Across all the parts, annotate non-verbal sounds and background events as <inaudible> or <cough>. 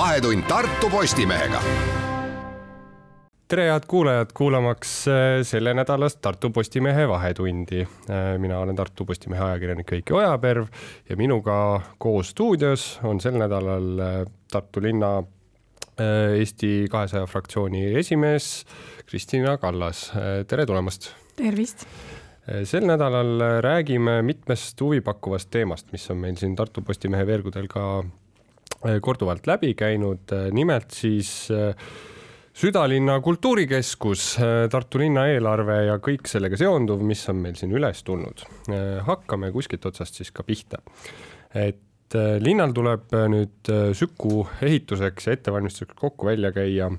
vahetund Tartu Postimehega tere, head kuulajad, kuulamaks äh, sellenädalast Tartu Postimehe Vahetundi. Äh, mina olen Tartu Postimehe ajakirjanik Heiki Ojaperv ja minuga koos stuudios on sel nädalal äh, Tartu linna Eesti kahesaja fraktsiooni esimees Kristina Kallas, tere tulemast. tervist. sel nädalal räägime mitmest huvipakkuvast teemast, mis on meil siin Tartu Postimehe veergudel ka korduvalt läbi käinud, nimelt siis äh, südalinna kultuurikeskus, äh, Tartu linna eelarve ja kõik sellega seonduv, mis on meil siin üles tulnud. Äh, hakkame kuskilt otsast siis ka pihta. et äh, linnal tuleb nüüd Süku ehituseks ja ettevalmistuseks kokku välja käia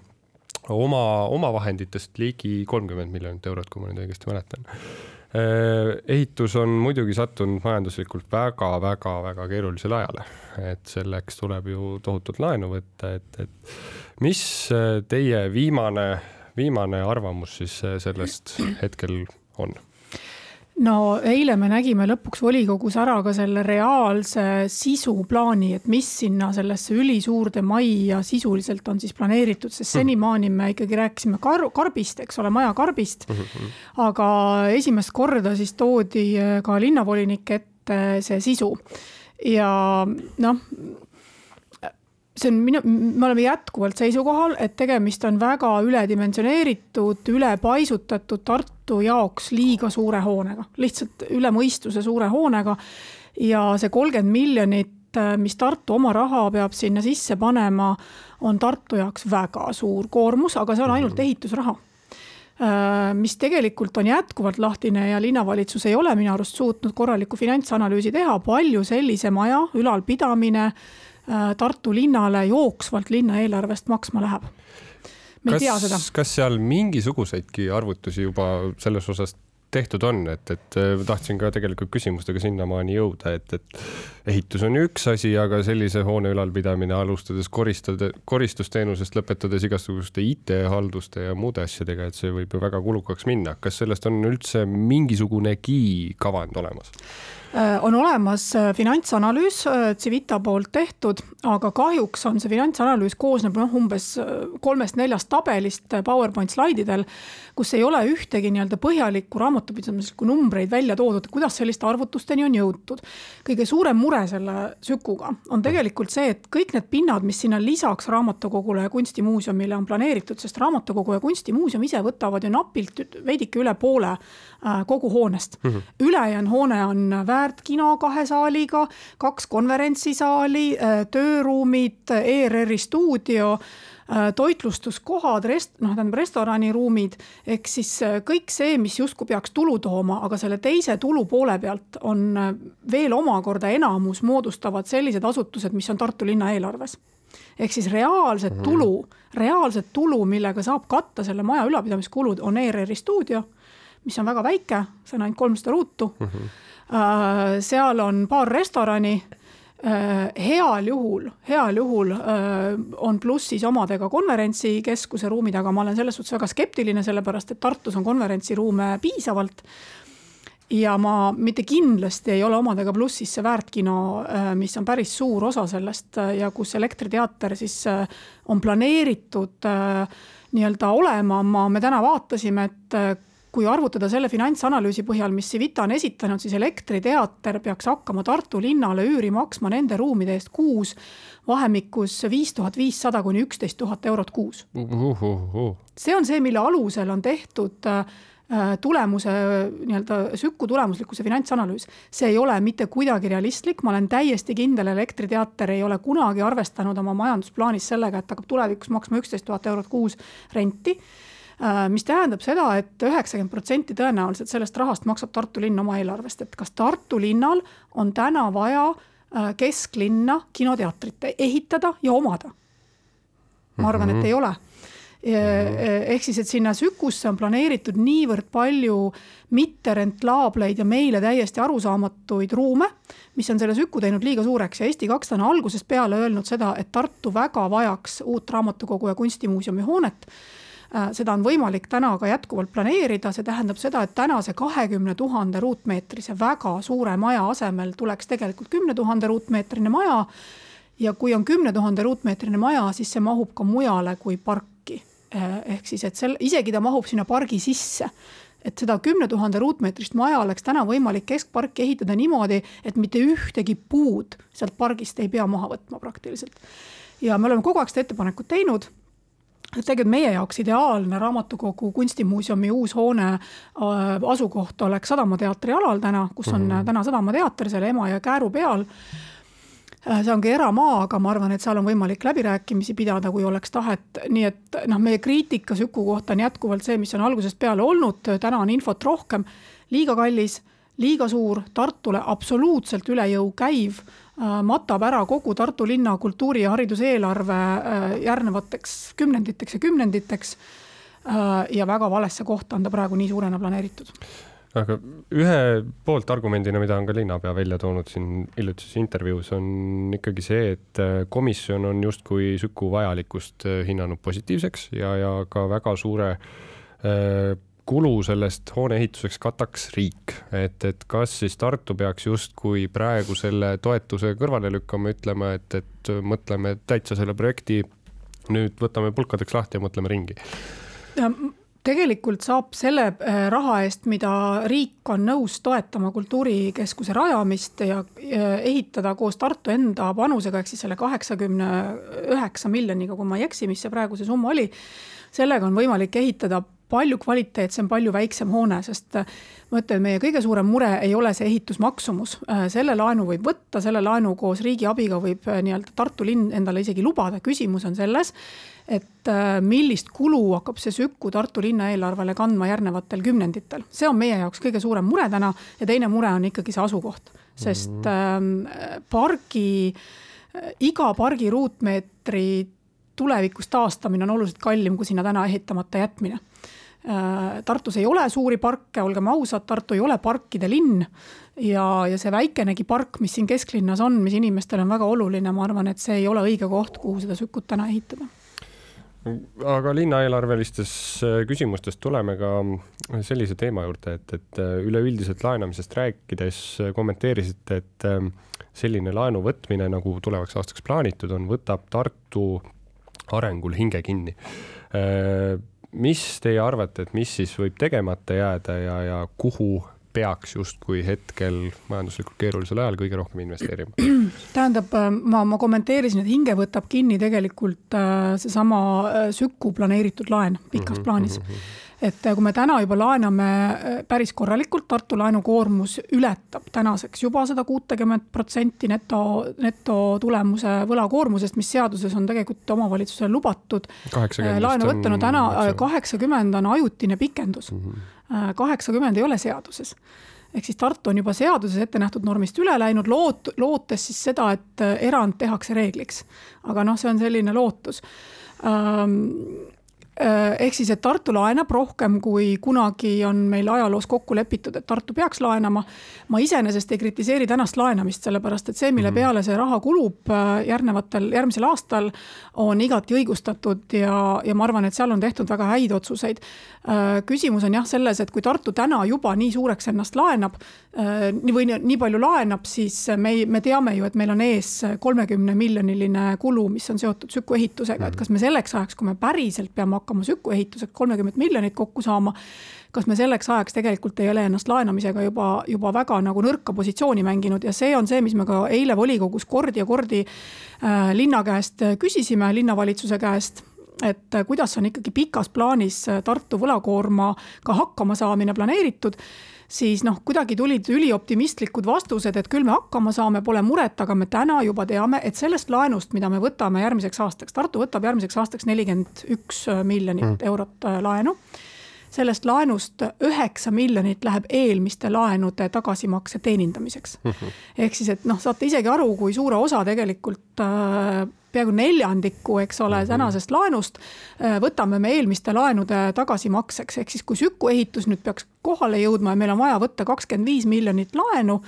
oma, omavahenditest ligi kolmkümmend miljonit eurot, kui ma nüüd õigesti mäletan ehitus on muidugi sattunud majanduslikult väga-väga-väga keerulisele ajale, et selleks tuleb ju tohutult laenu võtta, et, et mis äh, teie viimane, viimane arvamus siis äh, sellest hetkel on? No eile me nägime lõpuks volikogus ära ka selle reaalse sisuplaani, et mis sinna sellesse ülisuurde majja sisuliselt on siis planeeritud, sest senimaani me ikkagi rääkisime kar-, karbist, eks ole, maja karbist. Aga esimest korda siis toodi ka linnavolinike ette see sisu. Ja noh see on minu, me oleme jätkuvalt seisukohal, et tegemist on väga üledimensioneeritud, ülepaisutatud Tartu jaoks liiga suure hoonega, lihtsalt üle mõistuse suure hoonega. ja see kolmkümmend miljonit, mis Tartu oma raha peab sinna sisse panema, on Tartu jaoks väga suur koormus, aga see on ainult mhm. ehitusraha mis tegelikult on jätkuvalt lahtine ja linnavalitsus ei ole minu arust suutnud korralikku finantsanalüüsi teha, palju sellise maja ülalpidamine Äh, Tartu linnale jooksvalt linna eelarvest maksma läheb. me kas, ei tea seda. kas seal mingisuguseidki arvutusi juba selles osas tehtud on, et, et äh, tahtsin ka tegelikult küsimustega sinnamaani jõuda, et, et ehitus on ju üks asi, aga sellise hoone ülalpidamine, alustades koristada, koristusteenusest, lõpetades igasuguste IT-halduste ja muude asjadega, et see võib ju väga kulukaks minna. kas sellest on üldse mingisugunegi kavand olemas? Äh, on olemas äh, finantsanalüüs äh, Civita poolt tehtud, aga kahjuks on see finantsanalüüs koosneb noh, umbes kolmest-neljast tabelist PowerPoint slaididel, kus ei ole ühtegi nii-öelda põhjalikku raamatupidamislikku numbreid välja toodud, kuidas selliste arvutusteni on jõutud. kõige suurem mure selle Sükuga on tegelikult see, et kõik need pinnad, mis sinna lisaks raamatukogule ja kunstimuuseumile on planeeritud, sest raamatukogu ja kunstimuuseum ise võtavad ju napilt veidike üle poole kogu hoonest mm. -hmm. ülejäänud hoone on väär väärtkino kahe saaliga, kaks konverentsisaali, äh, tööruumid, ERR-i stuudio äh, toitlustuskohad, rest-, noh, tähendab restoraniruumid, ehk siis äh, kõik see, mis justkui peaks tulu tooma, aga selle teise tulu poole pealt on veel omakorda enamus moodustavad sellised asutused, mis on Tartu linna eelarves. ehk siis reaalset mhm. tulu, reaalset tulu, millega saab katta selle maja ülalpidamiskulud, on ERR-i stuudio, mis on väga väike, see on ainult kolmsada ruutu mm. -hmm seal on paar restorani äh, heal juhul, heal juhul äh, on plussis omadega konverentsikeskuse ruumid, aga ma olen selles suhtes väga skeptiline, sellepärast et Tartus on konverentsiruume piisavalt. ja ma mitte kindlasti ei ole omadega plussis see väärtkino, mis on päris suur osa sellest ja kus Elektriteater siis on planeeritud nii-öelda olema, ma, me täna vaatasime, et kui arvutada selle finantsanalüüsi põhjal, mis Civita on esitanud, siis Elektriteater peaks hakkama Tartu linnale üüri maksma nende ruumide eest kuus vahemikus viis tuhat viissada kuni üksteist tuhat eurot kuus uh,. Uh, uh. see on see, mille alusel on tehtud äh, tulemuse, nii-öelda Süku tulemuslikkuse finantsanalüüs. see ei ole mitte kuidagi realistlik, ma olen täiesti kindel, Elektriteater ei ole kunagi arvestanud oma majandusplaanis sellega, et hakkab tulevikus maksma üksteist tuhat eurot kuus renti Äh, mis tähendab seda et, et üheksakümmend protsenti tõenäoliselt sellest rahast maksab Tartu linn oma eelarvest, et kas Tartu linnal on täna vaja äh, kesklinna kinoteatrit ehitada ja omada? ma arvan, et mhm. ei ole mhm. ehk siis, et sinna Sükusse on planeeritud niivõrd palju mitterentlaableid ja meile täiesti arusaamatuid ruume, mis on selle Süku teinud liiga suureks ja Eesti kakssada on algusest peale öelnud seda, et Tartu väga vajaks uut raamatukogu ja kunstimuuseumi hoonet Äh, seda on võimalik täna ka jätkuvalt planeerida, see tähendab seda, et tänase kahekümne tuhande ruutmeetrise väga suure maja asemel tuleks tegelikult kümne tuhande ruutmeetrine maja ja kui on kümne tuhande ruutmeetrine maja, siis see mahub ka mujale kui parki. ehk siis, et seal isegi ta mahub sinna pargi sisse et seda kümne tuhande ruutmeetrist maja oleks täna võimalik keskparki ehitada niimoodi, et mitte ühtegi puud sealt pargist ei pea maha võtma praktiliselt. ja me oleme kogu aeg seda ettepanekut teinud tegelikult meie jaoks ideaalne raamatukogu kunstimuuseumi uus hoone äh, asukoht oleks Sadama teatri alal täna, kus on mm -hmm. täna Sadama teater selle Emajõe kääru peal. Äh, see ongi eramaa, aga ma arvan, et seal on võimalik läbirääkimisi pidada, kui oleks tahet, nii et noh, meie kriitika Süku kohta on jätkuvalt see, mis on algusest peale olnud, täna on infot rohkem, liiga kallis, liiga suur, Tartule absoluutselt üle jõu käiv, äh, matab ära kogu Tartu linna kultuuri- ja hariduseelarve äh, järgnevateks kümnenditeks ja kümnenditeks ja väga valesse kohta on ta praegu nii suurena planeeritud. Aga ühe poolt argumendina, mida on ka linnapea välja toonud siin hiljutises intervjuus, on ikkagi see, et äh, komisjon on justkui Süku vajalikkust äh, hinnanud positiivseks ja, ja ka väga suure äh, kulu sellest hoone ehituseks kataks riik, et, et kas siis Tartu peaks justkui praegu selle toetuse kõrvale lükkama, ütlema, et, et mõtleme täitsa selle projekti, nüüd võtame pulkadeks lahti ja mõtleme ringi tegelikult saab selle äh, raha eest, mida riik on nõus toetama kultuurikeskuse rajamist ja ehitada koos Tartu enda panusega, ehk siis selle kaheksakümne üheksa miljoniga, kui ma ei eksi, mis see praegu see summa oli. sellega on võimalik ehitada palju kvaliteetsem, palju väiksem hoone, sest äh, ma ütlen, meie kõige suurem mure ei ole see ehitusmaksumus. Äh, selle laenu võib võtta, selle laenu koos riigi abiga võib nii-öelda Tartu linn endale isegi lubada, küsimus on selles, et äh, millist kulu hakkab see Süku Tartu linna eelarvele kandma järgnevatel kümnenditel. see on meie jaoks kõige suurem mure täna ja teine mure on ikkagi see asukoht, sest mhm. äh, pargi äh,, iga pargi ruutmeetri tulevikus taastamine on oluliselt kallim kui sinna täna ehitamata jätmine äh, Tartus ei ole suuri parke, olgem ausad, Tartu ei ole parkide linn. ja, ja see väikenegi park, mis siin kesklinnas on, mis inimestele on väga oluline, ma arvan, et see ei ole õige koht, kuhu seda Sükut täna ehitada aga linnaeelarvelistes äh, küsimustes tuleme ka sellise teema juurde, et, et äh, üleüldiselt laenamisest rääkides äh, kommenteerisite, et ähm, selline laenu võtmine, nagu tulevaks aastaks plaanitud on, võtab Tartu arengul hinge kinni. Mis teie arvate, et mis siis võib tegemata jääda ja, ja kuhu peaks justkui hetkel majanduslikult keerulisel ajal kõige rohkem investeerima? <clears throat> tähendab, äh, ma, ma kommenteerisin, et hinge võtab kinni tegelikult äh, seesama äh, Süku planeeritud laen pikas mm -hmm, plaanis mm. -hmm et kui me täna juba laename päris korralikult, Tartu laenukoormus ületab tänaseks juba seda kuutekümmet protsenti neto, netotulemuse võlakoormusest, mis seaduses on tegelikult omavalitsusele lubatud. laenu võtta, no täna kaheksakümmend on ajutine pikendus mm. -hmm Äh, kaheksakümmend ei ole seaduses. ehk siis Tartu on juba seaduses ette nähtud normist üle läinud, loot-, lootes siis seda, et äh, erand tehakse reegliks. aga noh, see on selline lootus ähm, Äh, ehk siis, et Tartu laenab rohkem, kui kunagi on meil ajaloos kokku lepitud, et Tartu peaks laenama. ma iseenesest ei kritiseeri tänast laenamist, sellepärast et see, mille mhm. peale see raha kulub äh, järgnevatel, järgmisel aastal, on igati õigustatud ja, ja ma arvan, et seal on tehtud väga häid otsuseid. Äh, küsimus on jah selles, et kui Tartu täna juba nii suureks ennast laenab, või nii, nii palju laenab, siis me, me teame ju, et meil on ees kolmekümne miljoniline kulu, mis on seotud Süku ehitusega, et mhm. kas me selleks ajaks, kui me päriselt peame hakkama Süku ehituseks kolmekümmet miljonit kokku saama. kas me selleks ajaks tegelikult ei ole ennast laenamisega juba, juba väga nagu nõrka positsiooni mänginud ja see on see, mis me ka eile volikogus kordi ja kordi äh, linna käest küsisime, linnavalitsuse käest et kuidas on ikkagi pikas plaanis Tartu võlakoormaga hakkama saamine planeeritud siis noh, kuidagi tulid ülioptimistlikud vastused, et küll me hakkama saame, pole muret, aga me täna juba teame, et sellest laenust, mida me võtame järgmiseks aastaks, Tartu võtab järgmiseks aastaks nelikümmend üks miljonit mm. eurot äh, laenu sellest laenust üheksa miljonit läheb eelmiste laenude tagasimakse teenindamiseks. -hmm. ehk siis, et noh, saate isegi aru, kui suure osa tegelikult äh, peaaegu neljandiku, eks ole -hmm. tänasest laenust äh, võtame me eelmiste laenude tagasimakseks, ehk siis kui Süku ehitus nüüd peaks kohale jõudma ja meil on vaja võtta kakskümmend viis miljonit laenu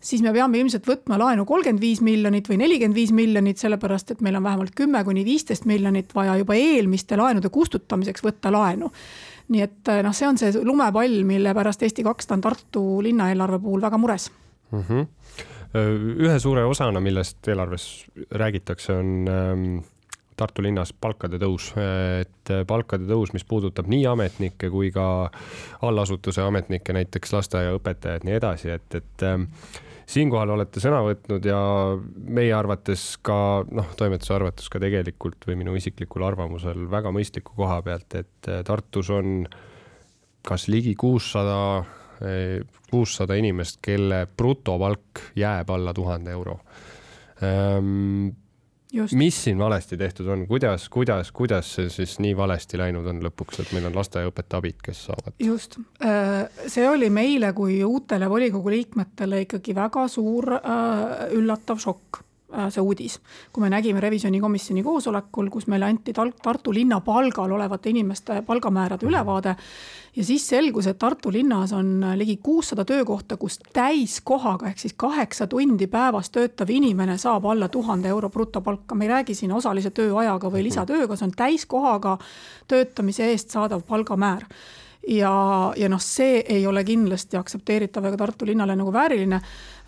siis me peame ilmselt võtma laenu kolmkümmend viis miljonit või nelikümmend viis miljonit, sellepärast et meil on vähemalt kümme kuni viisteist miljonit vaja juba eelmiste laenude kustutamiseks võtta laenu nii et eh, noh, see on see lumepall, mille pärast Eesti kakssada on Tartu linnaeelarve puhul väga mures mm. -hmm ühe suure osana, millest eelarves räägitakse, on ähm, Tartu linnas palkade tõus, et palkade tõus, mis puudutab nii ametnikke kui ka allasutuse ametnikke, näiteks lasteaiaõpetajad, nii edasi, et, et ähm, siinkohal olete sõna võtnud ja meie arvates ka noh, toimetuse arvates ka tegelikult või minu isiklikul arvamusel väga mõistliku koha pealt, et Tartus on kas ligi kuussada, kuussada inimest, kelle brutopalk jääb alla tuhande euro. Ähm, Just. mis siin valesti tehtud on, kuidas, kuidas, kuidas see siis nii valesti läinud on lõpuks, et meil on lasteaiaõpetaja abid, kes saavad? just, äh, see oli meile kui uutele volikogu liikmetele ikkagi väga suur äh, üllatav šokk see uudis, kui me nägime revisjonikomisjoni koosolekul, kus meile anti Tartu linna palgal olevate inimeste palgamäärade ülevaade ja siis selgus, et Tartu linnas on ligi kuussada töökohta, kus täiskohaga ehk siis kaheksa tundi päevas töötav inimene saab alla tuhande euro brutopalka. me ei räägi siin osalise tööajaga või mhm. lisatööga, see on täiskohaga töötamise eest saadav palgamäär ja, ja noh, see ei ole kindlasti aktsepteeritav ega Tartu linnale nagu vääriline.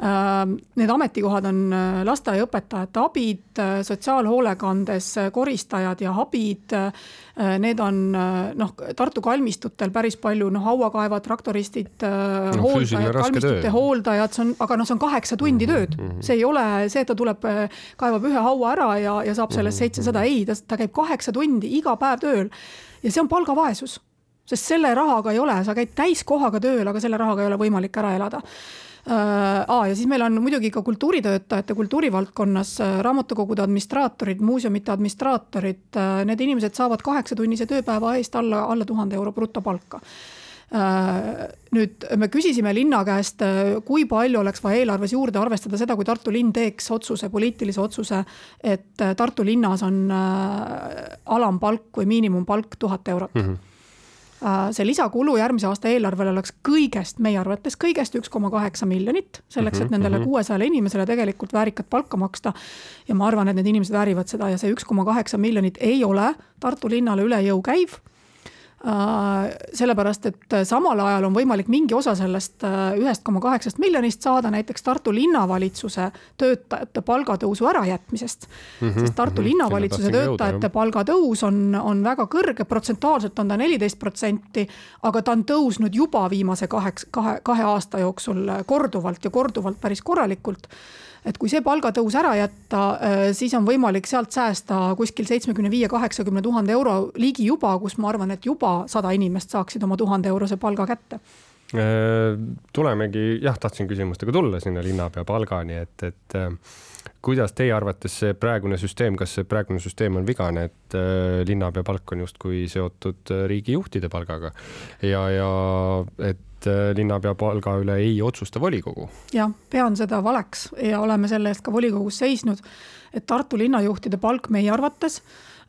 Ähm, need ametikohad on äh, lasteaiaõpetajate abid, äh, sotsiaalhoolekandes äh, koristajad ja abid. Need on noh, Tartu kalmistutel päris palju noh, hauakaevad, traktoristid no,, hooldajad, kalmistute töö. hooldajad, see on, aga noh, see on kaheksa tundi tööd mm. -hmm. see ei ole see, et ta tuleb, kaevab ühe haua ära ja, ja saab sellest mhm, seitsesada mm -hmm., ei, ta, ta käib kaheksa tundi iga päev tööl. ja see on palgavaesus sest selle rahaga ei ole, sa käid täiskohaga tööl, aga selle rahaga ei ole võimalik ära elada. Äh, Aa, ja siis meil on muidugi ka kultuuritöötajate kultuurivaldkonnas äh, raamatukogude administraatorid, muuseumite administraatorid, äh, need inimesed saavad kaheksatunnise tööpäeva eest alla, alla tuhande euro brutopalka. Nüüd me küsisime linna käest, kui palju oleks vaja eelarves juurde arvestada seda, kui Tartu linn teeks otsuse, poliitilise otsuse, et Tartu linnas on alampalk või miinimumpalk tuhat eurot. Mm. -hmm see lisakulu järgmise aasta eelarvele oleks kõigest, meie arvates kõigest üks koma kaheksa miljonit, selleks, et mhm, nendele mhm. kuuesajale inimesele tegelikult väärikat palka maksta. ja ma arvan, et need inimesed väärivad seda ja see üks koma kaheksa miljonit ei ole Tartu linnale üle jõu käiv Äh, sellepärast, et samal ajal on võimalik mingi osa sellest äh, ühest koma kaheksast miljonist saada näiteks Tartu linnavalitsuse töötajate palgatõusu ärajätmisest mm. -hmm, sest Tartu mm -hmm, linnavalitsuse töötajate jõuda, palgatõus on, on väga kõrge, protsentuaalselt on ta neliteist protsenti, aga ta on tõusnud juba viimase kaheks, kahe, kahe aasta jooksul korduvalt ja korduvalt päris korralikult et kui see palgatõus ära jätta, äh, siis on võimalik sealt säästa kuskil seitsmekümne viie, kaheksakümne tuhande euro ligi juba, kus ma arvan, et juba sada inimest saaksid oma tuhande eurose palga kätte. Äh, tulemegi, jah, tahtsin küsimustega tulla sinna linnapea palgani, et, et äh, kuidas teie arvates see praegune süsteem, kas see praegune süsteem on vigane, et linnapea palk on justkui seotud riigijuhtide palgaga? Ja, ja et et äh, linnapea palga üle ei otsusta volikogu. jah, pean seda valeks ja oleme selle eest ka volikogus seisnud, et Tartu linnajuhtide palk meie arvates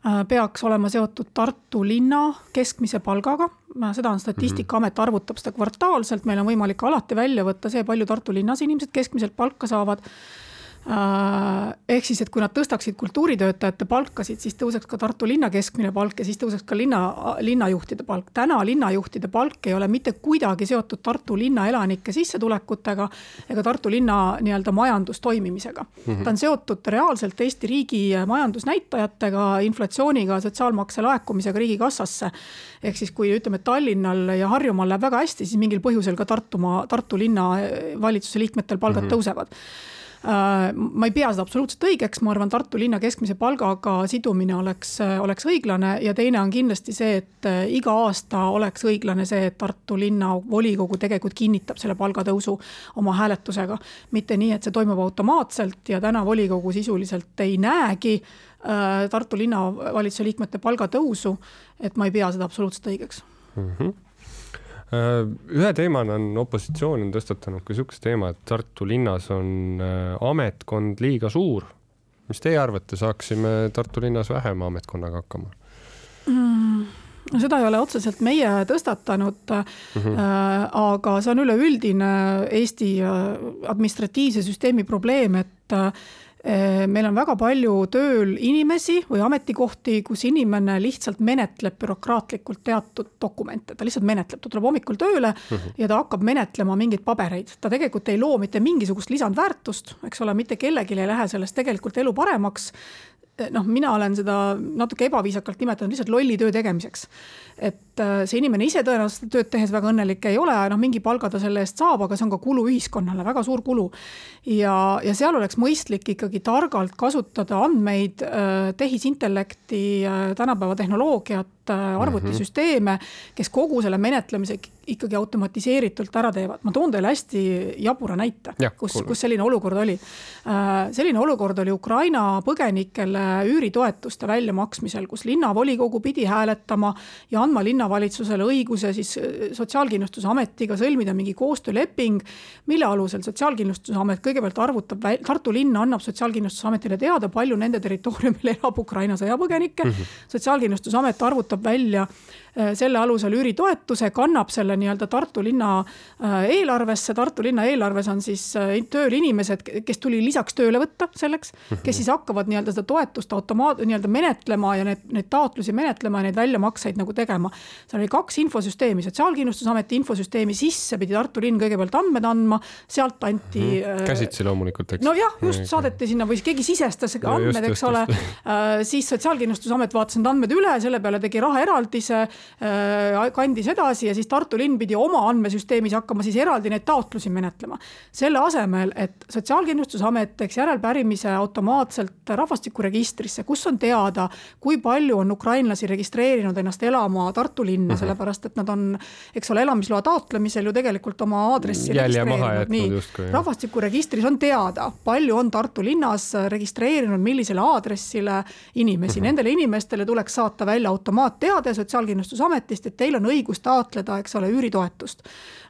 äh, peaks olema seotud Tartu linna keskmise palgaga. seda on Statistikaamet arvutab seda kvartaalselt, meil on võimalik alati välja võtta see, palju Tartu linnas inimesed keskmiselt palka saavad Äh, ehk siis, et kui nad tõstaksid kultuuritöötajate palkasid, siis tõuseks ka Tartu linna keskmine palk ja siis tõuseks ka linna, linnajuhtide palk. täna linnajuhtide palk ei ole mitte kuidagi seotud Tartu linna elanike sissetulekutega ega Tartu linna nii-öelda majandustoimimisega mm. -hmm. ta on seotud reaalselt Eesti riigi majandusnäitajatega, inflatsiooniga, sotsiaalmakse laekumisega riigikassasse. ehk siis, kui ütleme, Tallinnal ja Harjumaal läheb väga hästi, siis mingil põhjusel ka Tartumaa, Tartu linna valitsuse liikmetel palgad mm -hmm. tõusevad Äh, ma ei pea seda absoluutselt õigeks, ma arvan, Tartu linna keskmise palgaga sidumine oleks, oleks õiglane ja teine on kindlasti see, et äh, iga aasta oleks õiglane see, et Tartu linna volikogu tegelikult kinnitab selle palgatõusu oma hääletusega. mitte nii, et see toimub automaatselt ja täna volikogu sisuliselt ei näegi äh, Tartu linnavalitsuse liikmete palgatõusu, et ma ei pea seda absoluutselt õigeks mm. -hmm Äh, ühe teemana on opositsioon on tõstatanud ka sihukese teema, et Tartu linnas on äh, ametkond liiga suur. mis teie arvate, saaksime Tartu linnas vähema ametkonnaga hakkama mm.? seda ei ole otseselt meie tõstatanud mm, -hmm. äh, aga see on üleüldine Eesti administratiivse süsteemi probleem, et meil on väga palju tööl inimesi või ametikohti, kus inimene lihtsalt menetleb bürokraatlikult teatud dokumente, ta lihtsalt menetleb, ta tuleb hommikul tööle mm -hmm. ja ta hakkab menetlema mingeid pabereid, ta tegelikult ei loo mitte mingisugust lisandväärtust, eks ole, mitte kellelgi ei lähe sellest tegelikult elu paremaks noh, mina olen seda natuke ebaviisakalt nimetanud lihtsalt lolli töö tegemiseks et äh, see inimene ise tõenäoliselt tööd tehes väga õnnelik ei ole, noh, mingi palga ta selle eest saab, aga see on ka kulu ühiskonnale, väga suur kulu. ja, ja seal oleks mõistlik ikkagi targalt kasutada andmeid, äh, tehisintellekti, äh, tänapäeva tehnoloogiat, arvutisüsteeme, kes kogu selle menetlemise ikkagi automatiseeritult ära teevad. ma toon teile hästi jabura näite, kus, kus selline olukord oli. selline olukord oli Ukraina põgenikele üüritoetuste väljamaksmisel, kus linnavolikogu pidi hääletama ja andma linnavalitsusele õiguse siis äh, Sotsiaalkindlustusametiga sõlmida mingi koostööleping, mille alusel Sotsiaalkindlustusamet kõigepealt arvutab, Tartu linn annab Sotsiaalkindlustusametile teada, palju nende territooriumil elab Ukraina sõjapõgenikke mm. -hmm. sotsiaalkindlustusamet arvutab välja Äh, selle alusel üüritoetuse, kannab selle nii-öelda Tartu linna äh, eelarvesse, Tartu linna eelarves on siis äh, tööl inimesed, kes tuli lisaks tööle võtta selleks, kes siis hakkavad nii-öelda seda toetust automaat, nii-öelda menetlema ja need, neid taotlusi menetlema ja neid väljamakseid nagu tegema. seal oli kaks infosüsteemi, Sotsiaalkindlustusameti infosüsteemi sisse pidi Tartu linn kõigepealt andmed andma, sealt anti mm. -hmm. käsitsi loomulikult, eks. nojah, just saadeti sinna või keegi sisestas andmed, eks ole. siis Sotsiaalkindlustusamet vaatas need andmed üle, selle peale tegi rahaeraldise Äh, kandis edasi ja siis Tartu linn pidi oma andmesüsteemis hakkama siis eraldi neid taotlusi menetlema. selle asemel, et Sotsiaalkindlustusamet teeks järelpärimise automaatselt rahvastikuregistrisse, kus on teada, kui palju on ukrainlasi registreerinud ennast elama Tartu linna -hmm. sellepärast et nad on, eks ole, elamisloa taotlemisel ju tegelikult oma aadressi registreerinud, nii. rahvastikuregistris on teada, palju on Tartu linnas registreerinud, millisele aadressile inimesi mm, -hmm. nendele inimestele tuleks saata välja automaatteade Sotsiaalkindlustusametile Sotsiaalkindlustusametist, et teil on õigus taotleda, eks ole, üüritoetust.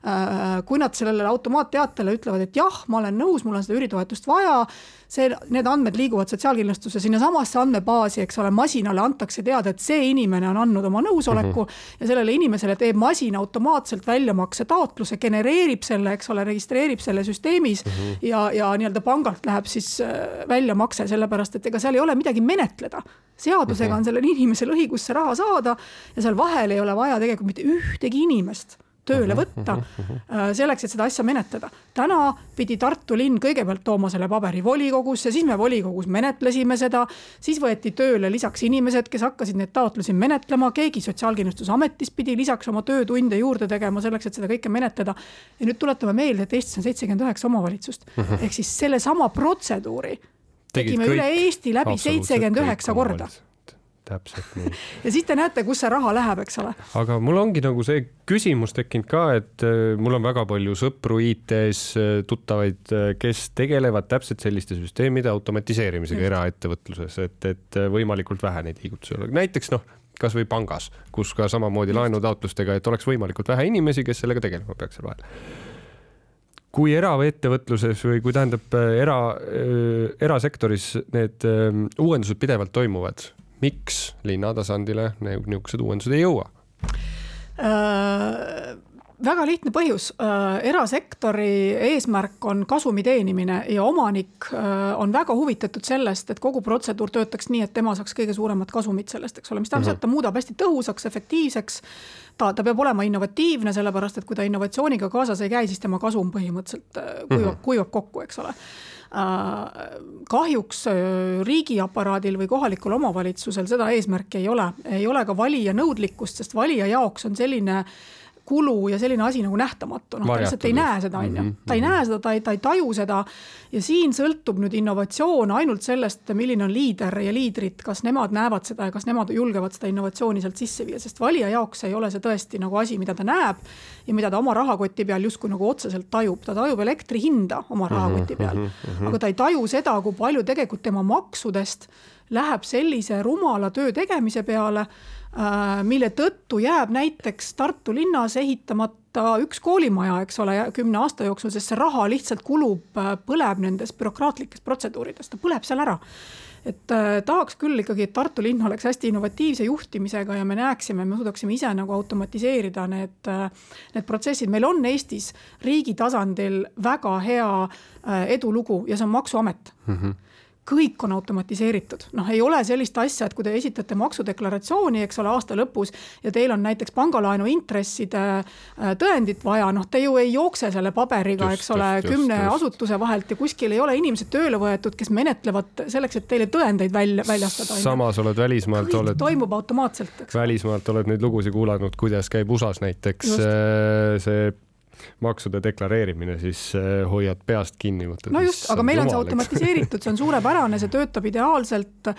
Äh, kui nad sellele automaatteatele ütlevad, et jah, ma olen nõus, mul on seda üüritoetust vaja, see, need andmed liiguvad sotsiaalkindlustuse sinnasamasse andmebaasi, eks ole, masinale antakse teada, et see inimene on andnud oma nõusoleku mm -hmm. ja sellele inimesele teeb masin automaatselt väljamakse taotluse, genereerib selle, eks ole, registreerib selle süsteemis mm -hmm. ja, ja nii-öelda pangalt läheb siis äh, väljamakse, sellepärast et ega seal ei ole midagi menetleda seadusega mm -hmm. on sellel inimesel õigus see raha saada ja seal vahel ei ole vaja tegelikult mitte ühtegi inimest tööle võtta äh, selleks, et seda asja menetleda. täna pidi Tartu linn kõigepealt tooma selle paberi volikogusse, siis me volikogus menetlesime seda, siis võeti tööle lisaks inimesed, kes hakkasid neid taotlusi menetlema, keegi Sotsiaalkindlustusametis pidi lisaks oma töötunde juurde tegema selleks, et seda kõike menetleda. ja nüüd tuletame meelde, et Eestis on seitsekümmend üheksa omavalitsust. Ehk siis sellesama protseduuri tegime üle Eesti läbi seitsekümmend üheksa korda täpselt nii. <laughs> ja siis te näete, kus see raha läheb, eks ole. aga mul ongi nagu see küsimus tekkinud ka, et äh, mul on väga palju sõpru IT-s, äh, tuttavaid, äh, kes tegelevad täpselt selliste süsteemide automatiseerimisega eraettevõtluses, et, et võimalikult vähe neid liigutusi oleks, näiteks noh, kasvõi pangas, kus ka samamoodi laenutaotlustega, et oleks võimalikult vähe inimesi, kes sellega tegelema peaks seal vahel kui eraettevõtluses või kui tähendab era, erasektoris need uuendused pidevalt toimuvad, miks linna tasandile niisugused uuendused ei jõua äh,? väga lihtne põhjus äh,, erasektori eesmärk on kasumi teenimine ja omanik äh, on väga huvitatud sellest, et kogu protseduur töötaks nii, et tema saaks kõige suuremat kasumit sellest, eks ole, mis tähendab seda, et ta muudab hästi tõhusaks, efektiivseks ta, ta peab olema innovatiivne, sellepärast et kui ta innovatsiooniga kaasas ei käi, siis tema kasum põhimõtteliselt äh, kuivab mm, -hmm. kuivab kokku, eks ole kahjuks äh, riigiaparaadil või kohalikul omavalitsusel seda eesmärki ei ole, ei ole ka valija nõudlikkust, sest valija jaoks on selline äh, kulu ja selline asi nagu nähtamatu, noh ta lihtsalt ei näe seda, on ju, mhm, ta ei mhm. näe seda, ta ei, ta ei taju seda. ja siin sõltub nüüd innovatsioon ainult sellest, milline on liider ja liidrid, kas nemad näevad seda ja kas nemad julgevad seda innovatsiooni sealt sisse viia, sest valija jaoks ei ole see tõesti nagu asi, mida ta näeb. ja mida ta oma rahakoti peal justkui nagu otseselt tajub, ta tajub elektri hinda oma mhm, rahakoti peal, aga ta ei taju seda, kui palju tegelikult tema maksudest läheb sellise rumala töö tegemise peale mille tõttu jääb näiteks Tartu linnas ehitamata üks koolimaja, eks ole, kümne aasta jooksul, sest see raha lihtsalt kulub, äh, põleb nendes bürokraatlikes protseduurides, ta põleb seal ära et äh, tahaks küll ikkagi, et Tartu linn oleks hästi innovatiivse juhtimisega ja me näeksime, me suudaksime ise nagu automatiseerida need, äh, need protsessid. meil on Eestis riigi tasandil väga hea äh, edulugu ja see on Maksuamet mm. -hmm kõik on automatiseeritud, noh, ei ole sellist asja, et kui te esitate maksudeklaratsiooni, eks ole, aasta lõpus ja teil on näiteks pangalaenu intresside äh, tõendit vaja, noh, te ju ei jookse selle paberiga, eks ole, kümne just. asutuse vahelt ja kuskil ei ole inimesed tööle võetud, kes menetlevad selleks, et teile tõendeid välja, väljastada. samas oled välismaalt, oled. toimub automaatselt, eks. välismaalt oled neid lugusid kuulanud, kuidas käib USA-s näiteks just. Äh, see maksude deklareerimine, siis äh, hoiad peast kinni. no just, aga meil on see automatiseeritud, see on suurepärane, see töötab ideaalselt.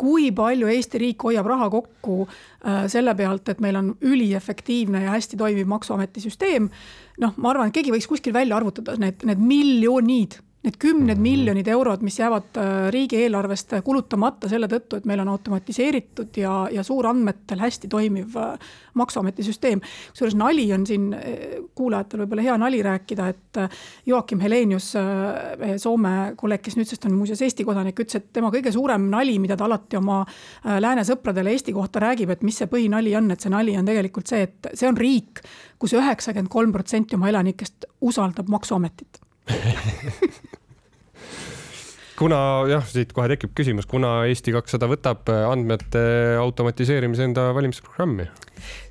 kui palju Eesti riik hoiab raha kokku äh, selle pealt, et meil on üliefektiivne ja hästi toimiv maksuameti süsteem. noh, ma arvan, et keegi võiks kuskil välja arvutada need, need miljonid need kümned -hmm. miljonid eurod, mis jäävad äh, riigieelarvest kulutamata selle tõttu, et meil on automatiseeritud ja, ja suurandmetel hästi toimiv äh, maksuameti süsteem. kusjuures nali on siin äh, kuulajatel võib-olla hea nali rääkida, et Joakim Helenius, Soome kolleeg, kes nüüdsest on muuseas Eesti kodanik, ütles, et tema kõige suurem nali, mida ta alati oma lääne sõpradele Eesti kohta räägib, et mis see põhinali on, et see nali on tegelikult see, et see on riik kus, kus üheksakümmend kolm protsenti oma elanikest usaldab maksuametit <laughs> kuna jah, siit kohe tekib küsimus, kuna Eesti kakssada võtab andmete automatiseerimise enda valimisprogrammi?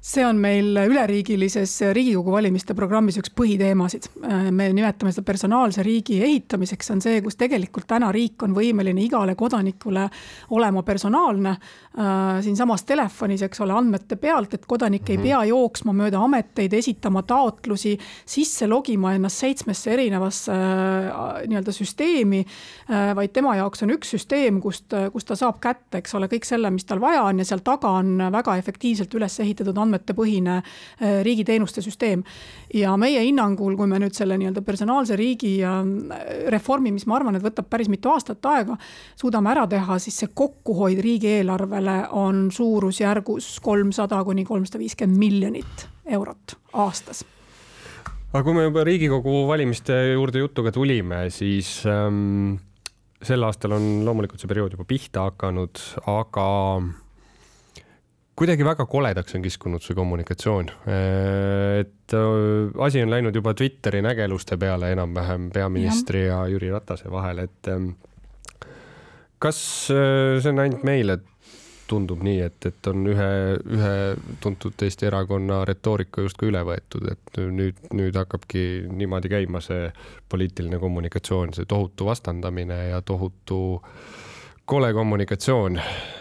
See on meil üleriigilises Riigikogu valimiste programmis üks põhiteemasid. me nimetame seda personaalse riigi ehitamiseks, on see, kus tegelikult täna riik on võimeline igale kodanikule olema personaalne. Äh, siinsamas telefonis, eks ole, andmete pealt, et kodanik mm -hmm. ei mhm. pea jooksma mööda ameteid, esitama taotlusi, sisse logima ennast seitsmesse erinevasse äh, nii-öelda süsteemi. Äh, vaid tema jaoks on üks süsteem, kust, kust ta saab kätte, eks ole, kõik selle, mis tal vaja on ja seal taga on väga efektiivselt üles ehitatud andmed andmetepõhine äh, riigiteenuste süsteem. ja meie hinnangul, kui me nüüd selle nii-öelda personaalse riigi äh, reformi, mis ma arvan, et võtab päris mitu aastat aega, suudame ära teha, siis see kokkuhoid riigieelarvele on suurusjärgus kolmsada kuni kolmsada viiskümmend miljonit eurot aastas aga kui me juba Riigikogu valimiste juurde jutuga tulime, siis ähm, sel aastal on loomulikult see periood juba pihta hakanud, aga kuidagi väga koledaks on kiskunud see kommunikatsioon. et äh, asi on läinud juba Twitteri nägeluste peale enam-vähem peaministri ja. ja Jüri Ratase vahel, et ähm, kas äh, see on ainult meile tundub nii, et, et on ühe, ühe tuntud Eesti erakonna retoorika justkui üle võetud, et nüüd, nüüd hakkabki niimoodi käima see poliitiline kommunikatsioon, see tohutu vastandamine ja tohutu äh, kole kommunikatsioon,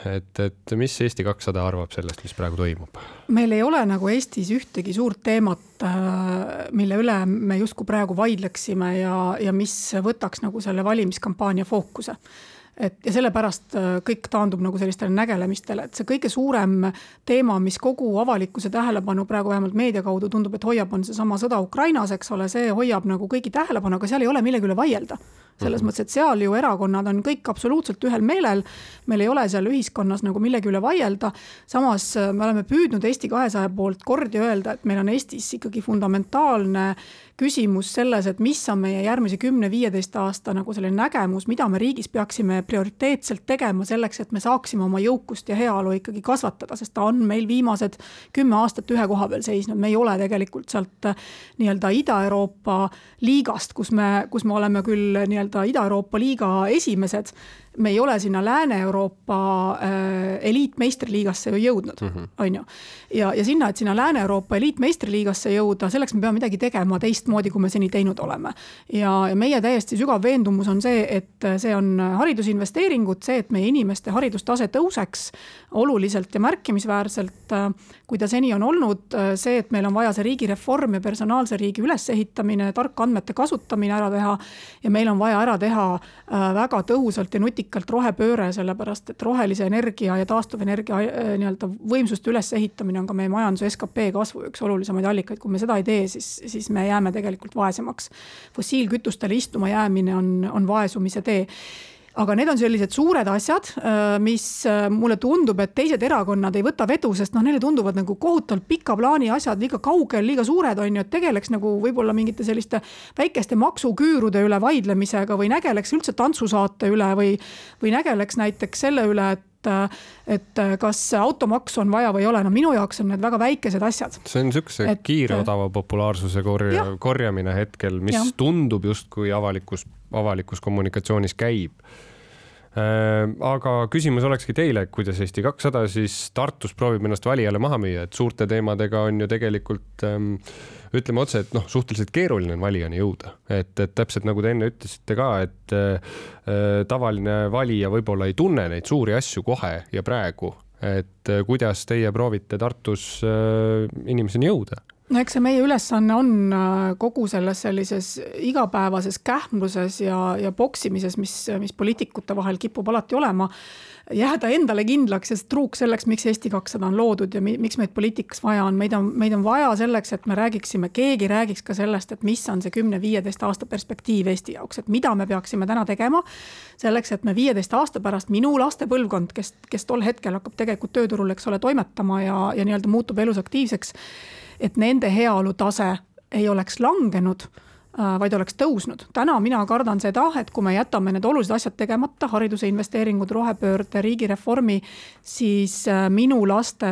et, et mis Eesti kakssada arvab sellest, mis praegu toimub? meil ei ole nagu Eestis ühtegi suurt teemat, äh, mille üle me justkui praegu vaidleksime ja, ja mis võtaks nagu selle valimiskampaania fookuse. Et ja sellepärast äh, kõik taandub nagu sellistele nägelemistele, et see kõige suurem teema, mis kogu avalikkuse tähelepanu praegu vähemalt meedia kaudu tundub, et hoiab, on seesama sõda Ukrainas, eks ole, see hoiab nagu kõigi tähelepanu, aga seal ei ole millegi üle vaielda selles mm -hmm. mõttes, et seal ju erakonnad on kõik absoluutselt ühel meelel. meil ei ole seal ühiskonnas nagu millegi üle vaielda. samas äh, me oleme püüdnud Eesti kahesaja poolt kordi öelda, et meil on Eestis ikkagi fundamentaalne küsimus selles, et mis on meie järgmise kümne-viieteist aasta nagu selline nägemus, mida me riigis peaksime prioriteetselt tegema selleks, et me saaksime oma jõukust ja heaolu ikkagi kasvatada, sest ta on meil viimased kümme aastat ühe koha peal seisnud, me ei ole tegelikult sealt äh, nii-öelda Ida-Euroopa liigast, kus me, kus me oleme küll nii-öelda nii-öelda Ida-Euroopa liiga esimesed me ei ole sinna Lääne-Euroopa äh, eliitmeistriliigasse ju jõudnud, mhm. on ju. ja, ja sinna, et sinna Lääne-Euroopa eliitmeistriliigasse jõuda, selleks me peame midagi tegema teistmoodi, kui me seni teinud oleme. ja, ja meie täiesti sügav veendumus on see, et see on haridusinvesteeringud, see, et meie inimeste haridustase tõuseks oluliselt ja märkimisväärselt, kui ta seni on olnud, see, et meil on vaja see riigireform ja personaalse riigi ülesehitamine, tarkandmete kasutamine ära teha ja meil on vaja ära teha äh, väga tõhusalt ja nutikalt nutikalt rohepööre, sellepärast et rohelise energia ja taastuvenergia äh, nii-öelda võimsuste ülesehitamine on ka meie majanduse skp kasvu üks olulisemaid allikaid. kui me seda ei tee, siis, siis me jääme tegelikult vaesemaks. fossiilkütustele istuma jäämine on, on vaesumise tee aga need on sellised suured asjad, äh, mis äh, mulle tundub, et teised erakonnad ei võta vedu, sest noh, neile tunduvad nagu kohutavalt pika plaani asjad liiga kaugel, liiga suured on ju, et tegeleks nagu võib-olla mingite selliste väikeste maksuküürude üle vaidlemisega või nägeleks üldse tantsusaate üle või, või nägeleks näiteks selle üle, et et kas automaksu on vaja või ei ole, no minu jaoks on need väga väikesed asjad. see on niisuguse kiire odava populaarsuse korja, korjamine hetkel, mis ja. tundub justkui avalikus, avalikus kommunikatsioonis käib aga küsimus olekski teile, kuidas Eesti kakssada siis Tartus proovib ennast valijale maha müüa, et suurte teemadega on ju tegelikult ähm, ütleme otse, et noh, suhteliselt keeruline on valijani jõuda, et, et täpselt nagu te enne ütlesite ka, et äh, tavaline valija võib-olla ei tunne neid suuri asju kohe ja praegu, et äh, kuidas teie proovite Tartus äh, inimeseni jõuda no eks see meie ülesanne on äh, kogu selles sellises igapäevases kähmluses ja, ja poksimises, mis, mis poliitikute vahel kipub alati olema, jääda endale kindlaks ja truuks selleks, miks Eesti kakssada on loodud ja mi, miks meid poliitikas vaja on. meid on, meid on vaja selleks, et me räägiksime, keegi räägiks ka sellest, et mis on see kümne-viieteist aasta perspektiiv Eesti jaoks, et mida me peaksime täna tegema selleks, et me viieteist aasta pärast, minu laste põlvkond, kes, kes tol hetkel hakkab tegelikult tööturul, eks ole, toimetama ja, ja nii-öelda muutub elus aktiivseks et nende heaolu tase ei oleks langenud äh, vaid oleks tõusnud. täna mina kardan seda, et kui me jätame need olulised asjad tegemata, hariduse investeeringud, rohepöörde, riigireformi, siis äh, minu laste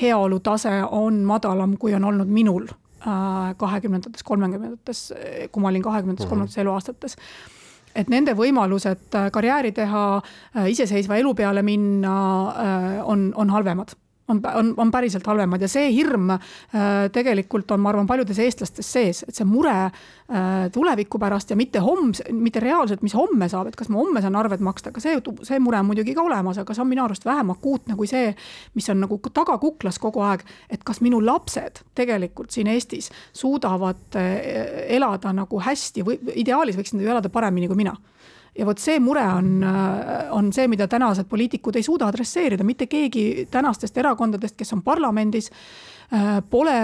heaolu tase on madalam, kui on olnud minul äh, kahekümnendates, kolmekümnendates, kui ma olin kahekümnendates, kolmekümnendates eluaastates. Et nende võimalused karjääri teha, iseseisva elu peale minna on, on halvemad on, on, on päriselt halvemad ja see hirm äh, tegelikult on, ma arvan, paljudes eestlastes sees, et see mure äh, tuleviku pärast ja mitte homse, mitte reaalselt, mis homme saab, et kas ma homme saan arved maksta, aga see, see mure on muidugi ka olemas, aga see on minu arust vähem akuutne kui see, mis on nagu tagakuklas kogu aeg, et kas minu lapsed tegelikult siin Eestis suudavad äh, elada nagu hästi või ideaalis võiksid nad ju elada paremini kui mina ja vot see mure on, äh, on see, mida tänased poliitikud ei suuda adresseerida, mitte keegi tänastest erakondadest, kes on parlamendis, äh, pole,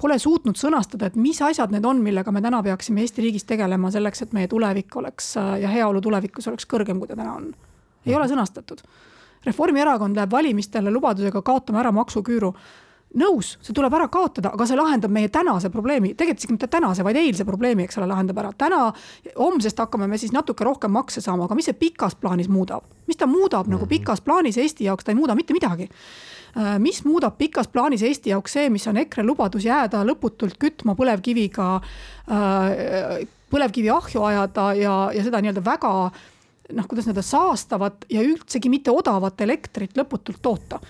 pole suutnud sõnastada, et mis asjad need on, millega me täna peaksime Eesti riigis tegelema selleks, et meie tulevik oleks äh, ja heaolu tulevikus oleks kõrgem, kui ta täna on. ei ole sõnastatud. Reformierakond läheb valimistele lubadusega kaotame ära maksuküüru nõus, see tuleb ära kaotada, aga see lahendab meie tänase probleemi, tegelikult isegi mitte tänase, vaid eilse probleemi, eks ole, lahendab ära. täna, homsest hakkame me siis natuke rohkem makse saama, aga mis see pikas plaanis muudab? mis ta muudab mm -hmm. nagu mhm. pikas plaanis Eesti jaoks, ta ei muuda mitte midagi äh, mis muudab pikas plaanis Eesti jaoks see, mis on EKRE lubadus jääda lõputult kütma põlevkiviga, äh, põlevkivi ahju ajada ja, ja seda nii-öelda väga noh, kuidas öelda, saastavat ja üldsegi mitte odavat elektrit lõputult toota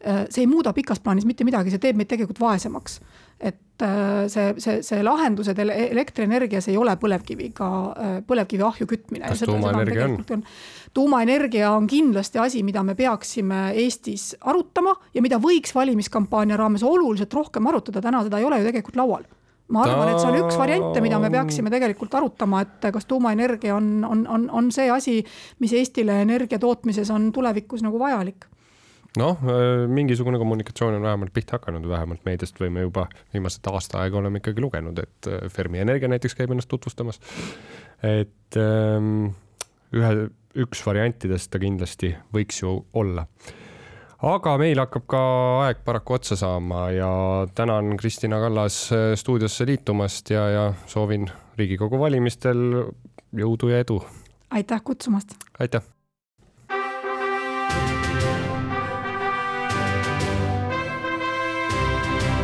see ei muuda pikas plaanis mitte midagi, see teeb meid tegelikult vaesemaks. et äh, see, see, see lahendused elektrienergias ei ole põlevkiviga, äh, põlevkivi ahju kütmine. kas tuumaenergia on, on?? tuumaenergia on kindlasti asi, mida me peaksime Eestis arutama ja mida võiks valimiskampaania raames oluliselt rohkem arutada, täna seda ei ole ju tegelikult laual ma arvan, et see on üks variante, mida me peaksime tegelikult arutama, et kas tuumaenergia on, on, on, on see asi, mis Eestile energia tootmises on tulevikus nagu vajalik noh, äh, mingisugune kommunikatsioon on vähemalt pihta hakanud, vähemalt meediast võime juba viimased aasta aega oleme ikkagi lugenud, et äh, Fermi Energia näiteks käib ennast tutvustamas. et ähm, ühe, üks variantidest ta kindlasti võiks ju olla. aga meil hakkab ka aeg paraku otsa saama ja tänan Kristina Kallas äh, stuudiosse liitumast ja, ja soovin Riigikogu valimistel jõudu ja edu. aitäh kutsumast. aitäh